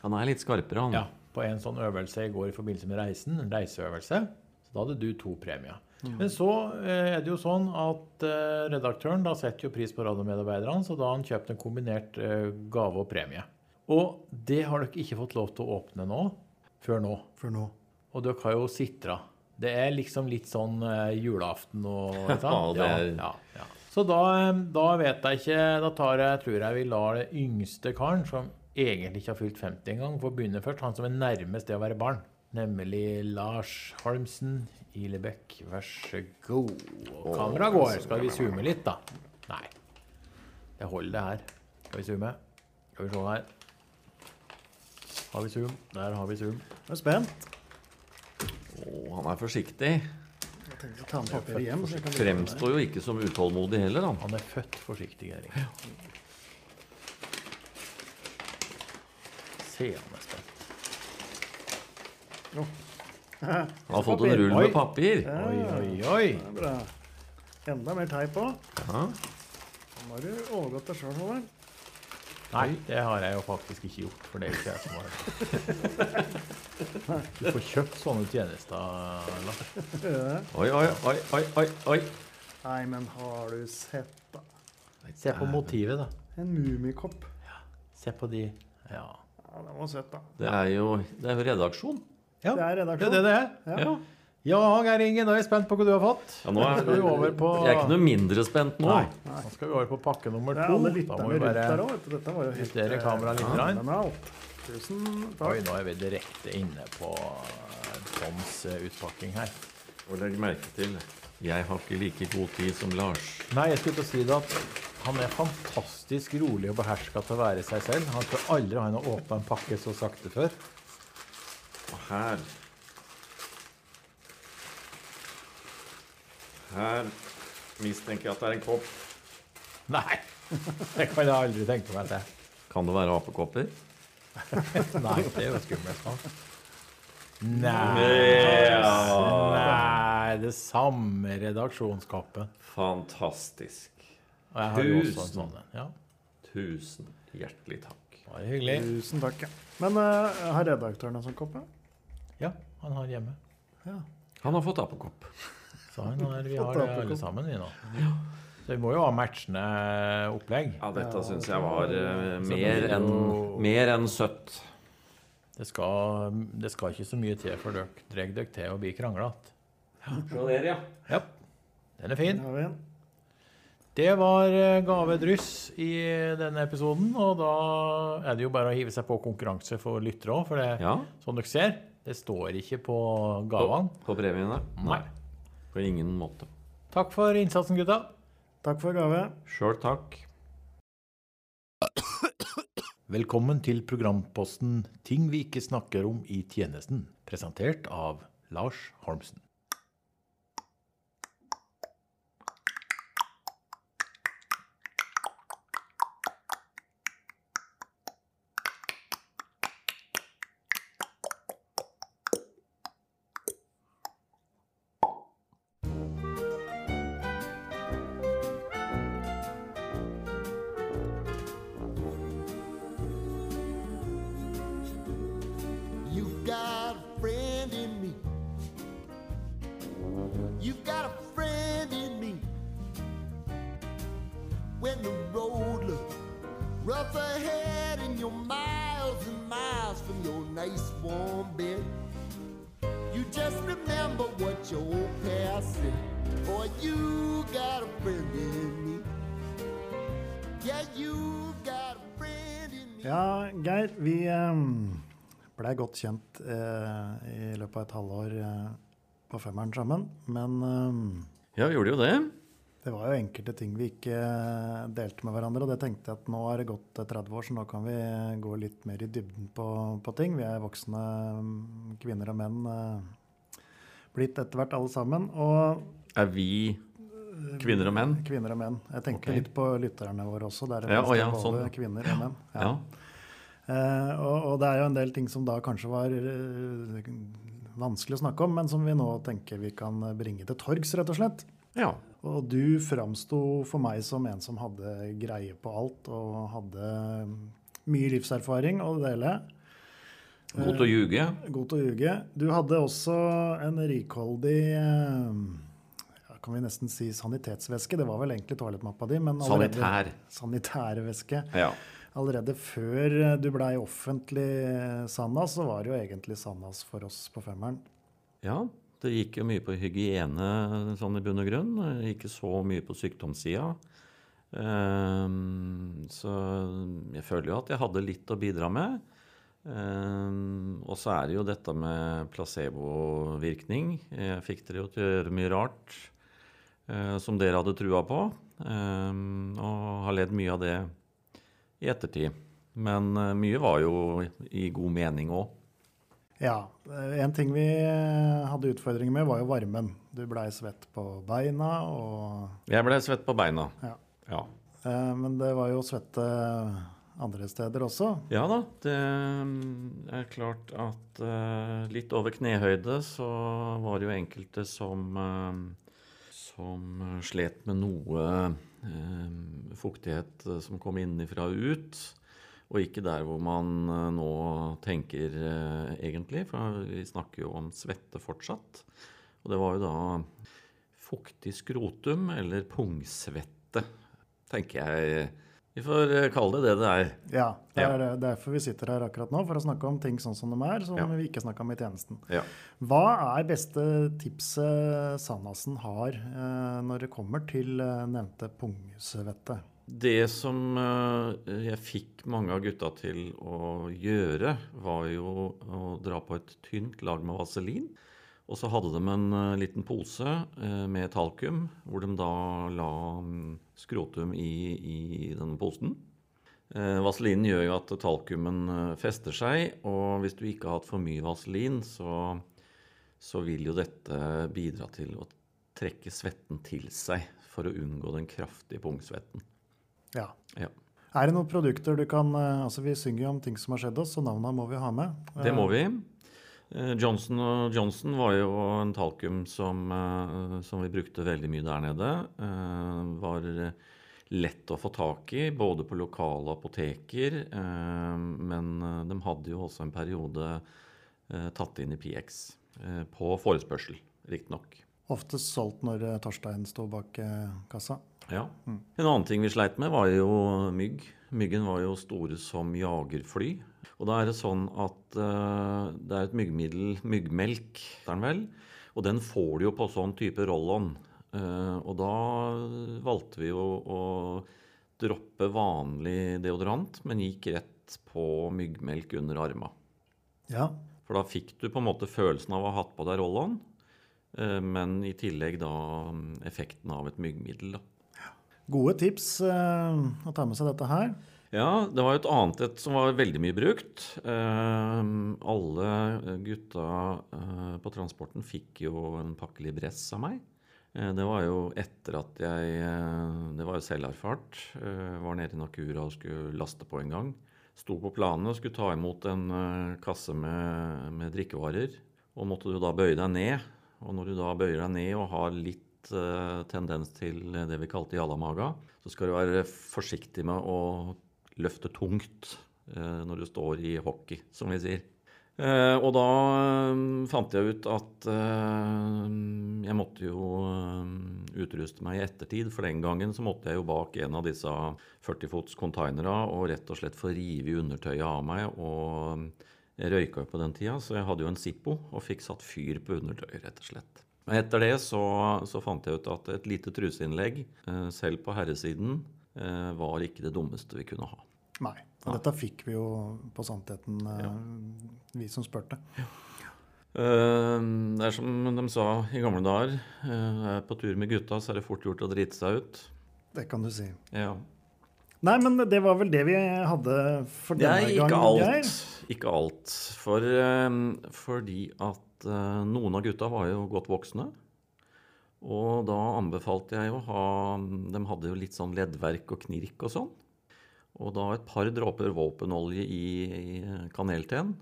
Han er litt skarpere, han. ja, på en sånn øvelse i går i forbindelse med reisen. En reiseøvelse. Så da hadde du to premier. Men så eh, er det jo sånn at eh, redaktøren da setter jo pris på radiomedarbeiderne, så da har han kjøpt en kombinert eh, gave og premie. Og det har dere ikke fått lov til å åpne nå, før nå. Før nå. Og dere har jo sitra. Det er liksom litt sånn julaften og ikke? Ja, det er- ja, ja. Så da, da vet jeg ikke Da tar jeg, tror jeg vi lar det yngste karen, som egentlig ikke har fylt 50 engang, få begynne først. Han som er nærmest det å være barn. Nemlig Lars Holmsen Ilebekk. Vær så god. Og kamera går. Skal vi zoome litt, da? Nei. Det holder, det her. Skal vi zoome? Skal vi se her. Har vi zoom? Der har vi zoom. Jeg er spent. Å, han er forsiktig. Jeg tenkte å ta med papiret hjem. så jeg kan Fremstår jo ikke som utålmodig heller, han. Han er født forsiktig, Erik. Se han er spent. Han har fått en rull med papir. Oi, oi, oi. Bra. Enda mer teip på. Ja. Nå har du overgått deg sjøl, Håvard. Nei, det har jeg jo faktisk ikke gjort, for det er ikke jeg som har det. Du får kjøpt sånne tjenester, Lars. Oi, oi, oi, oi, oi, oi. Nei, men har du sett, da? Se på motivet, da. En mummikopp. Se på de. Ja. Ja, det var søtt, da. Det er jo, det er jo redaksjon. Ja. Det er Det er det det er. Ja. Ja. Geir Inge, nå er jeg spent på hva du har fått. Ja, nå er, skal vi over på jeg er ikke noe mindre spent nå. Nei. Nå skal vi over på pakke nummer Det er to. alle Da må lytterne vi rundt bare der òg. Dette var jo helt justere eh, kameraet litt. Ja, Tusen takk. Oi, nå er vi direkte inne på eh, Toms eh, utpakking her. Og legg merke til, jeg har ikke like god tid som Lars. Nei, jeg skulle til å si det at han er fantastisk rolig og beherska til å være seg selv. Han tror aldri han har åpna en pakke så sakte før. Og her Her mistenker jeg at det er en kopp. Nei! Det kan jeg aldri tenke meg til. Kan det være apekopper? Nei, det er jo skummelt. da. Nei, nei, det samme redaksjonskappen. Fantastisk. Og jeg har jo også en Tusen. sånn en. Ja, Tusen hjertelig takk. bare hyggelig. Tusen takk. ja. Men uh, har redaktøren en sånn kopp? ja? Ja, han har hjemme. Han har fått apekopp. Så han har, vi har det alle sammen, vi nå. Så vi må jo ha matchende opplegg. Ja, dette syns jeg var uh, mer enn mer enn søtt. Det skal, det skal ikke så mye til for dere drar dere til å bli kranglete. Se der, ja. Ja, den er fin. Det var Gave gavedryss i denne episoden, og da er det jo bare å hive seg på konkurranse for lyttere òg, for det, Ja. som dere ser, det står ikke på gavene. På premiene? Nei. På ingen måte. Takk for innsatsen, gutta. Takk for gave. Sjøl takk. Velkommen til programposten 'Ting vi ikke snakker om i tjenesten', presentert av Lars Holmsen. Ja, Geir, vi um, blei godt kjent eh, i løpet av et halvår eh, på femmeren sammen. Men um, Ja, vi gjorde jo det. det var jo enkelte ting vi ikke eh, delte med hverandre. Og det tenkte jeg at nå er det gått eh, 30 år, så nå kan vi gå litt mer i dybden på, på ting. Vi er voksne mm, kvinner og menn blitt etter hvert alle sammen. Og Er vi kvinner og menn? kvinner og menn. Jeg tenker okay. litt på lytterne våre også. Der er Ja, det ja, både sånn, ja. kvinner og menn. Ja. Eh, og, og det er jo en del ting som da kanskje var eh, vanskelig å snakke om, men som vi nå tenker vi kan bringe til torgs, rett og slett. ja. Og du framsto for meg som en som hadde greie på alt, og hadde mye livserfaring å dele. God til å ljuge. God til å ljuge. Du hadde også en rikholdig eh, ja, kan vi nesten si sanitetsvæske. Det var vel egentlig toalettmappa di. Men allerede- Sanitær. Sanitærvæske. Ja. Allerede før du blei offentlig Sandas, så var det jo egentlig Sandas for oss på femmeren. Ja, det gikk jo mye på hygiene sånn i bunn og grunn. Ikke så mye på sykdomssida. Um, så jeg føler jo at jeg hadde litt å bidra med. Um, og så er det jo dette med placebovirkning. Jeg fikk dere jo til å gjøre mye rart som dere hadde trua på. Ehm, og har ledd mye av det i ettertid. Men eh, mye var jo i god mening òg. Ja. eh, En ting vi eh, hadde utfordringer med, var jo varmen. Du blei svett på beina og Jeg ble svett på beina. Ja. ja. eh, Men det var jo svette andre steder også. Ja da, det er klart at eh, litt over knehøyde så var det jo enkelte som, eh, som slet med noe eh, fuktighet eh, som kom innenfra og ut. Og ikke der hvor man eh, nå tenker eh, egentlig, for vi snakker jo om svette fortsatt. Og det var jo da fuktig skrotum eller pungsvette, tenker jeg. Vi får eh, kalle det det det er. Ja, det er ja. derfor vi sitter her akkurat nå, for å snakke om ting sånn som de er, som Ja. vi ikke snakka om i tjenesten. Ja. Hva er beste tipset Sandasen har eh, når det kommer til eh, nevnte pungsvette? Det som jeg fikk mange av gutta til å gjøre, var jo å dra på et tynt lag med vaselin. Og så hadde de en liten pose med talkum, hvor de da la mm, skrotum i, i denne posen. Eh, vaselinen gjør jo at talkumen eh, fester seg, og hvis du ikke har hatt for mye vaselin, så, så vil jo dette bidra til å trekke svetten til seg for å unngå den kraftige pungsvetten. Ja. Ja. Er det noen produkter du kan eh, Altså, vi synger jo om ting som har skjedd oss, så navnene må vi ha med. Det må vi. Eh, Johnson Johnson var jo en talkum som, eh, som vi brukte veldig mye der nede. Eh, Var lett å få tak i, både på lokale apoteker, men de hadde jo også en periode tatt inn i PX. På forespørsel, riktignok. Oftest solgt når eh, Torstein sto bak eh, kassa. Ja. En annen ting vi sleit med, var jo mygg. Myggen var jo store som jagerfly. Og da er det sånn at uh, det er et myggmiddel, myggmelk, vel, og den får du jo på sånn type roll-on. Uh, og da valgte vi jo å droppe vanlig deodorant, men gikk rett på myggmelk under arma. Ja. For da fikk du på en måte følelsen av å ha hatt på deg roll-on, men i tillegg da mm, effekten av et myggmiddel. da. Gode tips eh, å ta med seg dette her. Ja, det var et annet et som var veldig mye brukt. Eh, alle gutta eh, på transporten fikk jo en pakke Libress av meg. Eh, det var jo etter at jeg eh, Det var jo selverfart. Eh, var nede i Nakura og skulle laste på en gang. Sto på planen og skulle ta imot en eh, kasse med, med drikkevarer. Og måtte du da bøye deg ned. Og når du da bøyer deg ned og har litt eh, tendens til det vi kalte jallamaga, så skal du være forsiktig med å løfte tungt eh, når du står i hockey, som vi sier. Eh, og da fant jeg ut at jeg måtte jo utruste meg i ettertid, for den gangen så måtte jeg jo bak en av disse 40 fots containera og rett og slett få rive undertøyet av meg. Og jeg røyka jo på den tida, så jeg hadde jo en Zippo og fikk satt fyr på undertøyet, rett og slett. Men etter det så, så fant jeg ut at et lite truseinnlegg, eh, selv på herresiden, eh, var ikke det dummeste vi kunne ha. Nei. Og dette fikk vi jo på Sannheten, ja. vi som spurte. Ja. Det er som de sa i gamle dager. eh, Er på tur med gutta, så er det fort gjort å drite seg ut. Det kan du si. Ja. Nei, men det var vel det vi hadde for denne Nei, ikke ikke alt. Ikke alt. For, eh, fordi at eh, noen av gutta var jo godt voksne. Og da anbefalte jeg å ha De hadde jo litt sånn leddverk og knirk og sånn. Og da et par dråper våpenolje i, i kanelteen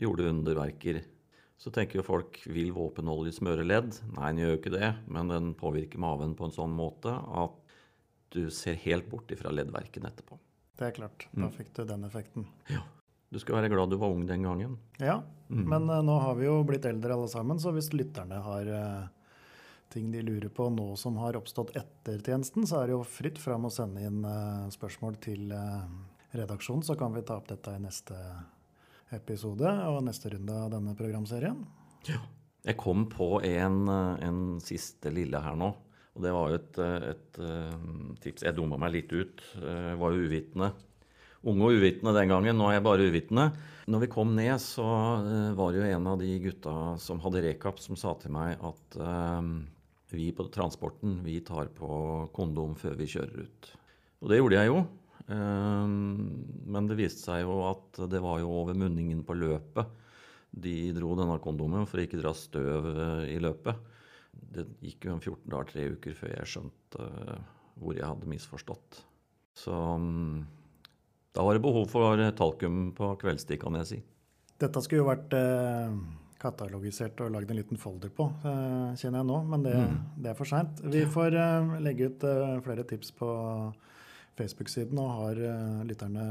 gjorde underverker. Så tenker jo folk vil våpenolje smøre ledd? Nei, den gjør jo ikke det. Men den påvirker maven på en sånn måte at du ser helt bort ifra leddverken etterpå. Det er klart. Da Mm. fikk du den effekten. Ja. Du skal være glad du var ung den gangen. Ja, Mm. men uh, nå har vi jo blitt eldre alle sammen, så hvis lytterne har uh, ting de lurer på nå som har oppstått etter tjenesten, så er det jo fritt fram å sende inn uh, spørsmål til redaksjonen, så kan vi ta opp dette i neste episode og neste runde av denne programserien. Ja. Jeg kom på en, en siste lille her nå. Og det var jo et, eh, et eh, tips. Jeg dumma meg litt ut. Eh, Jeg var jo uvitende. Unge og uvitende den gangen. Nå er jeg bare uvitende. Når vi kom ned, så var det jo en av de gutta som hadde rekap, som sa til meg at vi på transporten, vi tar på kondom før vi kjører ut. Og det gjorde jeg jo. Men det viste seg jo at det var jo over munningen på løpet de dro denne kondomen for å ikke dra støv i løpet. Det gikk jo en 14 dager, tre uker før jeg skjønte eh, hvor jeg hadde misforstått. Så mm, da var det behov for talkum på kveldstid, kan jeg si. Dette skulle jo vært eh, katalogisert og lagd en liten folder på, eh, kjenner jeg nå, men det, Mm. det er for seint. Vi får eh, legge ut flere tips på Facebook-siden, og har lytterne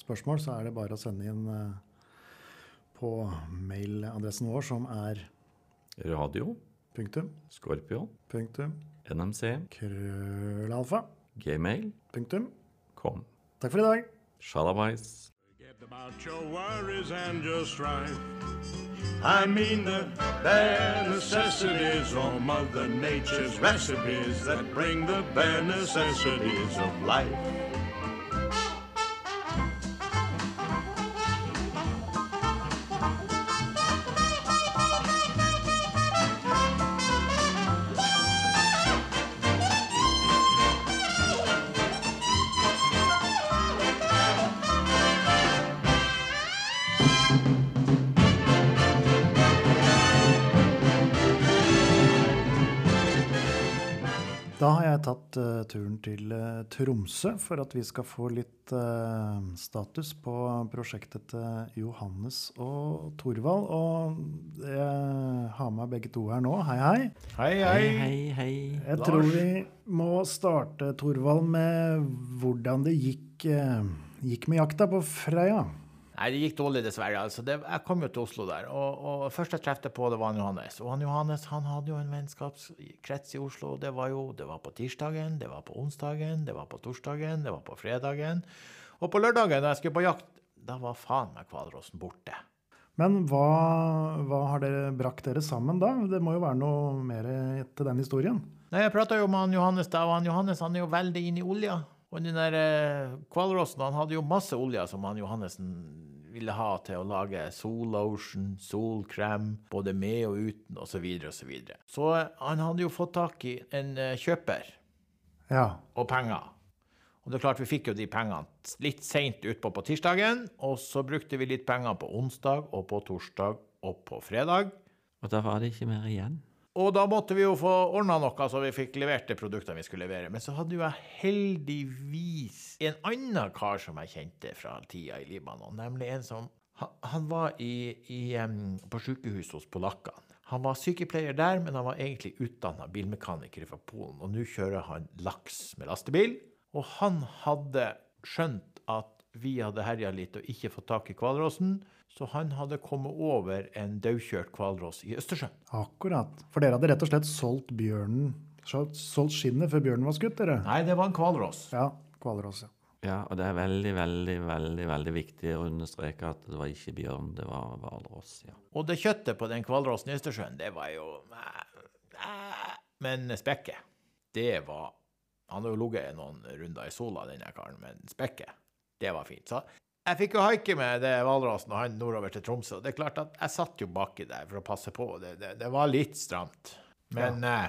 spørsmål, så er det bare å sende inn på mailadressen vår, som er Radio, punktum, Skorpion, punktum, NMC, krøllalfa, gmail, punktum. kom. Takk for i dag. Shalabais. about your worries and just strife. I mean the bare necessities or Mother Nature's recipes that bring the bare necessities of life. Turen til eh, Tromsø for at vi skal få litt eh, status på prosjektet til Johannes og Thorvald. Og jeg har med begge to her nå. Hei, hei. Hei, Hei, hei, hei. Jeg tror vi må starte, Thorvald, med hvordan det gikk, eh, gikk med jakta på Freia. Nei, det gikk dårlig, dessverre. Altså, det, jeg kom jo til Oslo der, og, og først jeg trefte på, det var han Johannes. Og han Johannes han hadde jo en vennskapskrets i Oslo. Det var jo det var på tirsdagen, det var på onsdagen, det var på torsdagen, det var på fredagen. Og på lørdagen, da jeg skulle på jakt, da var faen meg hvalrossen borte. Men hva, hva har dere brakt dere sammen da? Det må jo være noe mer til den historien? Nei, Jeg prata jo med han Johannes da, og han Johannes han er jo veldig inne i olja. Og den der eh, han hadde jo masse olje som han Johannesen ville ha til å lage sollotion, solkrem, både med og uten, osv., osv. Så, videre, og så, videre. så han hadde jo fått tak i en eh, kjøper Ja. og penger. Og det er klart, vi fikk jo de pengene litt seint utpå på tirsdagen, og så brukte vi litt penger på onsdag og på torsdag og på fredag. Og da var det ikke mer igjen. Og da måtte vi jo få ordna noe, så vi fikk levert de produktene vi skulle levere. Men så hadde jo jeg heldigvis en annen kar som jeg kjente fra tida i Libanon. Nemlig en som Han, var i, i, på sykehus hos polakkene. Han var sykepleier der, men han var egentlig utdanna bilmekaniker fra Polen. Og nå kjører han laks med lastebil. Og han hadde skjønt at vi hadde herja litt og ikke fått tak i hvalrossen, så han hadde kommet over en daukjørt hvalross i Østersjøen. Akkurat. For dere hadde rett og slett solgt bjørnen solgt skinnet før bjørnen var skutt, dere? Nei, det var en hvalross. Ja, hvalross, ja. Ja, og det er veldig, veldig, veldig veldig viktig å understreke at det var ikke bjørn, det var hvalross. Ja. Og det kjøttet på den hvalrossen i Østersjøen, det var jo eh, Men spekket, det var Han har jo ligget noen runder i sola, denne karen, men spekket, det var fint. Så jeg fikk jo haike med det hvalrossen og han nordover til Tromsø. Det er klart at jeg satt jo baki der for å passe på. Det, det, det var litt stramt. Men eh,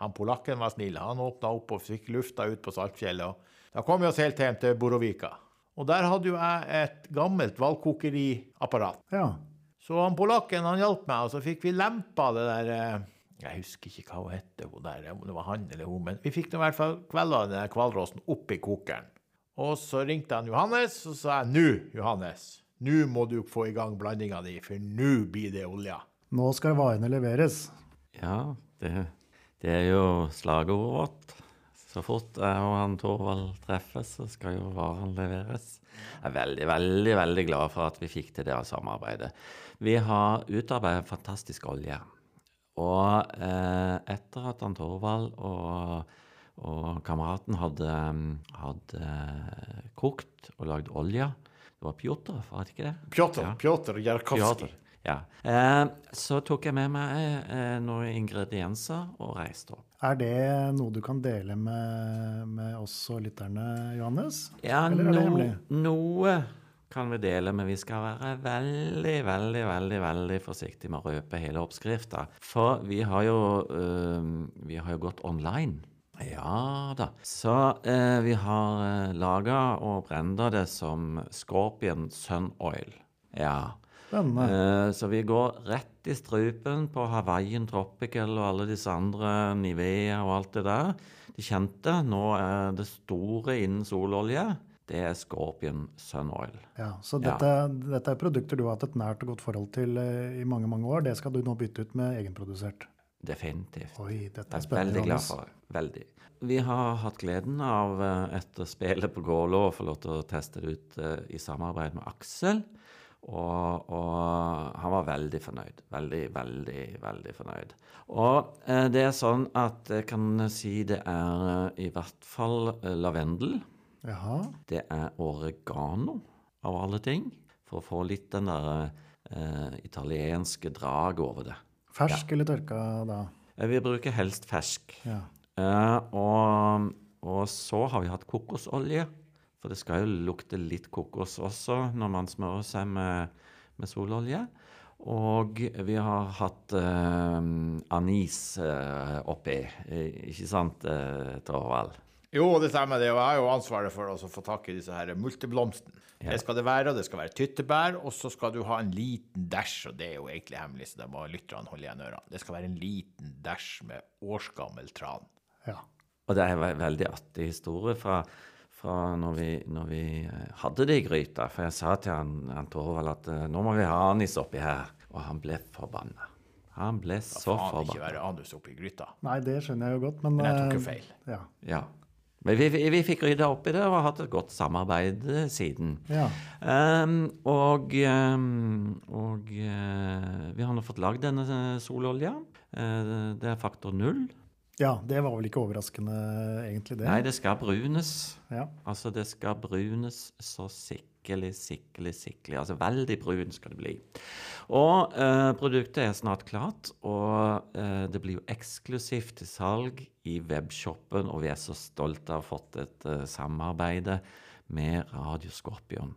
han polakken var snill. Han åpna opp og fikk lufta ut på Saltfjellet. og Da kom vi oss helt hjem til Borovika. Og der hadde jo jeg et gammelt hvalkokeriapparat. Ja. Så han polakken han hjalp meg, og så fikk vi lempa det der eh, Jeg husker ikke hva hun het, hun der, om det var han eller hun, men vi fikk nå i hvert fall kvelda den opp oppi kokeren. Og så ringte han Johannes, og sa nå, Johannes, nå må du få i gang blandinga di, for nå blir det olja. Nå skal varene leveres. Ja, det, det er jo slagordet vårt. Så fort jeg og han Torvald treffes, så skal jo varene leveres. Jeg er veldig, veldig veldig glad for at vi fikk til det samarbeidet. Vi har utarbeidet fantastisk olje. Og eh, etter at han Torvald og, og kameraten hadde, hadde kokt og lagd olje Det var Pjotr, var det ikke det? Pjotr, Ja. Pjotr Jarkovskij. Ja. Eh, så tok jeg med meg eh, noen ingredienser og reiste opp. Er det noe du kan dele med, med oss og lytterne, Johannes? Ja, no, noe kan vi dele, men vi skal være veldig, veldig, veldig veldig forsiktige med å røpe hele oppskrifta. For vi har jo, øh, vi har jo gått online. Ja da. Så eh, vi har uh, laga og brenda det som Scorpion Sun Oil. Ja. Eh, så vi går rett i strupen på Hawaiian Tropical og alle disse andre Nivea og alt det der. De kjente. Nå er det store innen sololje. Det er Scorpion Sun Oil. Ja, så Ja. dette, dette er produkter du har hatt et nært og godt forhold til eh, i mange mange år. Det skal du nå bytte ut med egenprodusert. Definitivt. Oi, dette Jeg er er spennende. veldig glad for. Veldig. Vi har hatt gleden av eh, etter spillet på Gålå å få lov til å teste det ut eh, i samarbeid med Aksel. Og, og han var veldig fornøyd. Veldig, veldig, veldig fornøyd. Og eh, det er sånn at jeg kan si det er eh, i hvert fall eh, lavendel. Jaha. Det er oregano, av alle ting. For å få litt den der italienske draget over det. Fersk eller tørka da? Eh, Vi bruker helst fersk. Ja. Uh, og, og så har vi hatt kokosolje. For det skal jo lukte litt kokos også når man smører seg med, med sololje. Og vi har hatt uh, anis uh, oppi, ikke sant, uh, Torvald? Jo, det stemmer det. Og jeg har jo ansvaret for å få tak i disse her multeblomstene. Ja. Det skal det være, og det skal være tyttebær, og så skal du ha en liten dæsj, og det er jo egentlig hemmelig, så da må lytterne holde igjen ørene. Det skal være en liten dæsj med årsgammel tran. Ja. Og det er en veldig artig historie fra, fra når, vi, når vi eh, hadde det i gryta. For jeg sa til han, han Torvald at eh, nå må vi ha anis oppi her. Og han ble forbanna. Han ble så Da så faen ikke være anus oppi gryta. Nei, det skjønner jeg jo godt, men Men jeg tok jo eh, feil. Ja. Ja. Men vi, vi, fikk rydda opp i det og har hatt et godt samarbeid eh, siden. Ja. Um, og um, og uh, vi har nå fått lagd denne eh, sololja. Uh, det er faktor null. ja, det var vel ikke overraskende, egentlig, det. Nei, det skal brunes. Ja. Altså, det skal brunes så sikkelig, sikkelig, sikkelig. Altså, veldig brun skal det bli. Og eh, produktet er snart klart, og eh, det blir jo eksklusivt til salg i webshoppen, og vi er så stolte av å ha fått et uh, samarbeide med Radio Skorpion.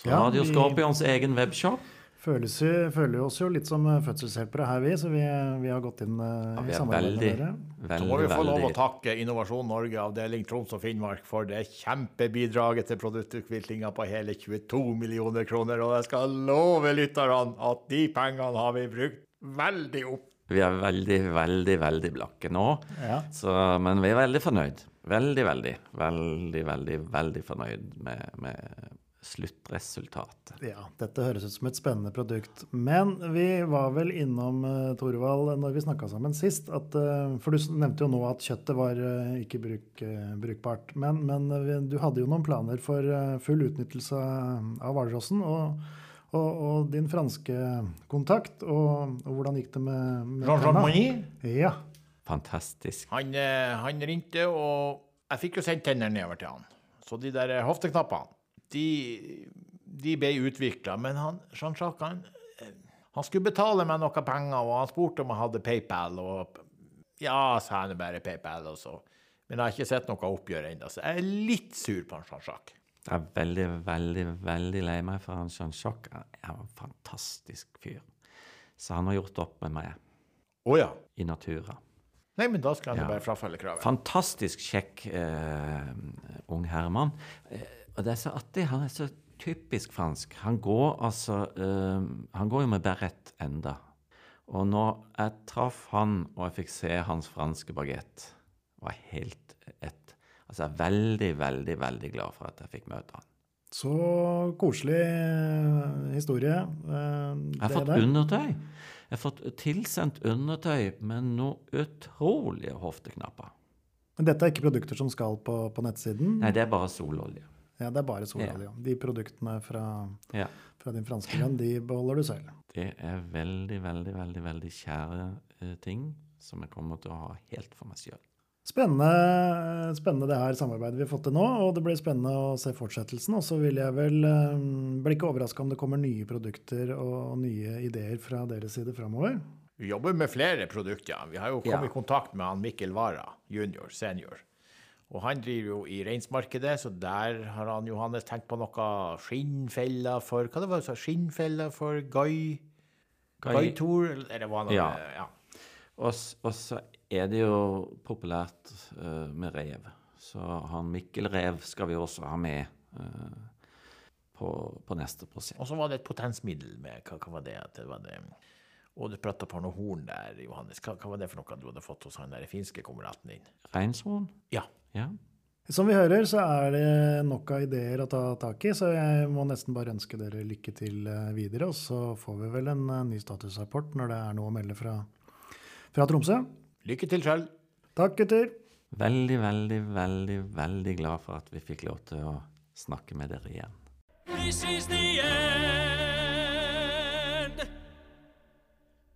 Så Radio Skorpions egen webshop. Føles jo, føler oss jo litt som eh, fødselshjelpere her, vi, så vi, vi har gått inn eh, Ja, i samarbeid med dere. Så må vi få lov å takke Innovasjon Norge, avdeling Troms og Finnmark, for det kjempebidraget til produktutviklinga på hele 22 millioner kroner. Og jeg skal love lytterne at de pengene har vi brukt veldig opp. Vi er veldig, veldig, veldig blakke nå. Ja. Så, men vi er veldig fornøyd. Veldig, veldig, veldig, veldig, veldig fornøyd med, med sluttresultatet. Ja, dette høres ut som et spennende produkt. Men vi var vel innom, Thorvald Torvald, når vi snakka sammen sist, at eh, For du nevnte jo nå at kjøttet var eh, ikke bruk, eh, brukbart. Men, men eh, du hadde jo noen planer for eh, full utnyttelse av hvalrossen. Og, og, og din franske kontakt. Og, og hvordan gikk det med, med Jean-Jean? Monnier? Ja. Fantastisk. Han, eh, han ringte, og jeg fikk jo sendt tennene nedover til han. Så de der eh, hofteknappene, de, de ble utvikla. Men han, Jean-Jacques, han, eh, han skulle betale meg noe penger, og han spurte om jeg hadde PayPal. Og ja, sa han bare PayPal, og så. Men jeg har ikke sett noe oppgjør ennå, så jeg er litt sur på Jean-Jacques. Jeg er veldig, veldig, veldig lei meg for han Jean-Jacques. Han er en fantastisk fyr. Så han har gjort opp med meg Å ja. i natura. Nei, men da skal han Ja. bare frafalle kravet. Fantastisk kjekk eh, ung herremann. Eh, og det er så artig. Han er så typisk fransk. Han går altså uh, Han går jo med berett enda. Og når jeg traff han, og jeg fikk se hans franske bagett, var jeg helt et Altså, jeg er veldig, veldig, veldig glad for at jeg fikk møte han. Så koselig eh, historie. Uh, Jeg har fått der. undertøy. Jeg har fått tilsendt undertøy med noe utrolige hofteknapper. Men dette er ikke produkter som skal på, på nettsiden? Nei, det er bare sololje. Ja, det er bare sololje. De produktene fra, Ja. fra din franske venn, de beholder du selv. Det er veldig, veldig, veldig veldig kjære eh, ting som jeg kommer til å ha helt for meg sjøl. Spennende, spennende det her samarbeidet vi har fått til nå, og det blir spennende å se fortsettelsen. Og så vil jeg vel eh, bli ikke overraska om det kommer nye produkter og nye ideer fra deres side framover. Vi jobber med flere produkter. Vi har jo kommet Ja. i kontakt med han Mikkel Wara, junior, senior. Og han driver jo i reinsmarkedet, så der har han Johannes tenkt på noe skinnfeller for Hva det var sa? Skinnfeller for Guy? Guy- Guy-Tor? Eller det noe Ja. ja. Og, og så er det jo populært uh, med rev. Så han Mikkel Rev skal vi også ha med uh, på, på neste prosjekt. Og så var det et potensmiddel med Hva, hva var det? At det var det Og du prata på noe horn der, Johannes. Hva, hva var det for noe du hadde fått hos han der finske kameraten din? Reinshorn? Ja. Ja. Som vi hører, så er det nok av ideer å ta tak i, så jeg må nesten bare ønske dere lykke til eh, videre. Og så får vi vel en eh, ny statusrapport når det er noe å melde fra, fra Tromsø. Lykke til sjøl. Takk, gutter. Veldig, veldig, veldig, veldig glad for at vi fikk lov til å snakke med dere igjen. This is the end.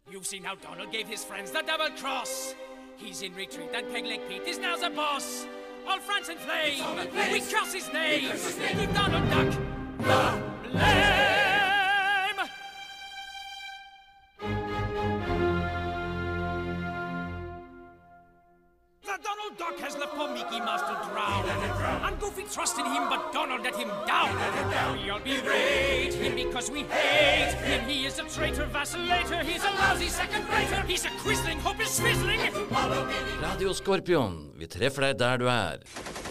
You've seen how Donald gave his friends the double cross. He's in retreat, and Pegleg Pete is now the boss. All France in flame. We curse his name. Give Donald Duck the blame. Him. He is a traitor, vacillator. He's a lousy second rater. He's a quizzling, hope is swizzling. Radio Skorpion, vi treffer deg der du er.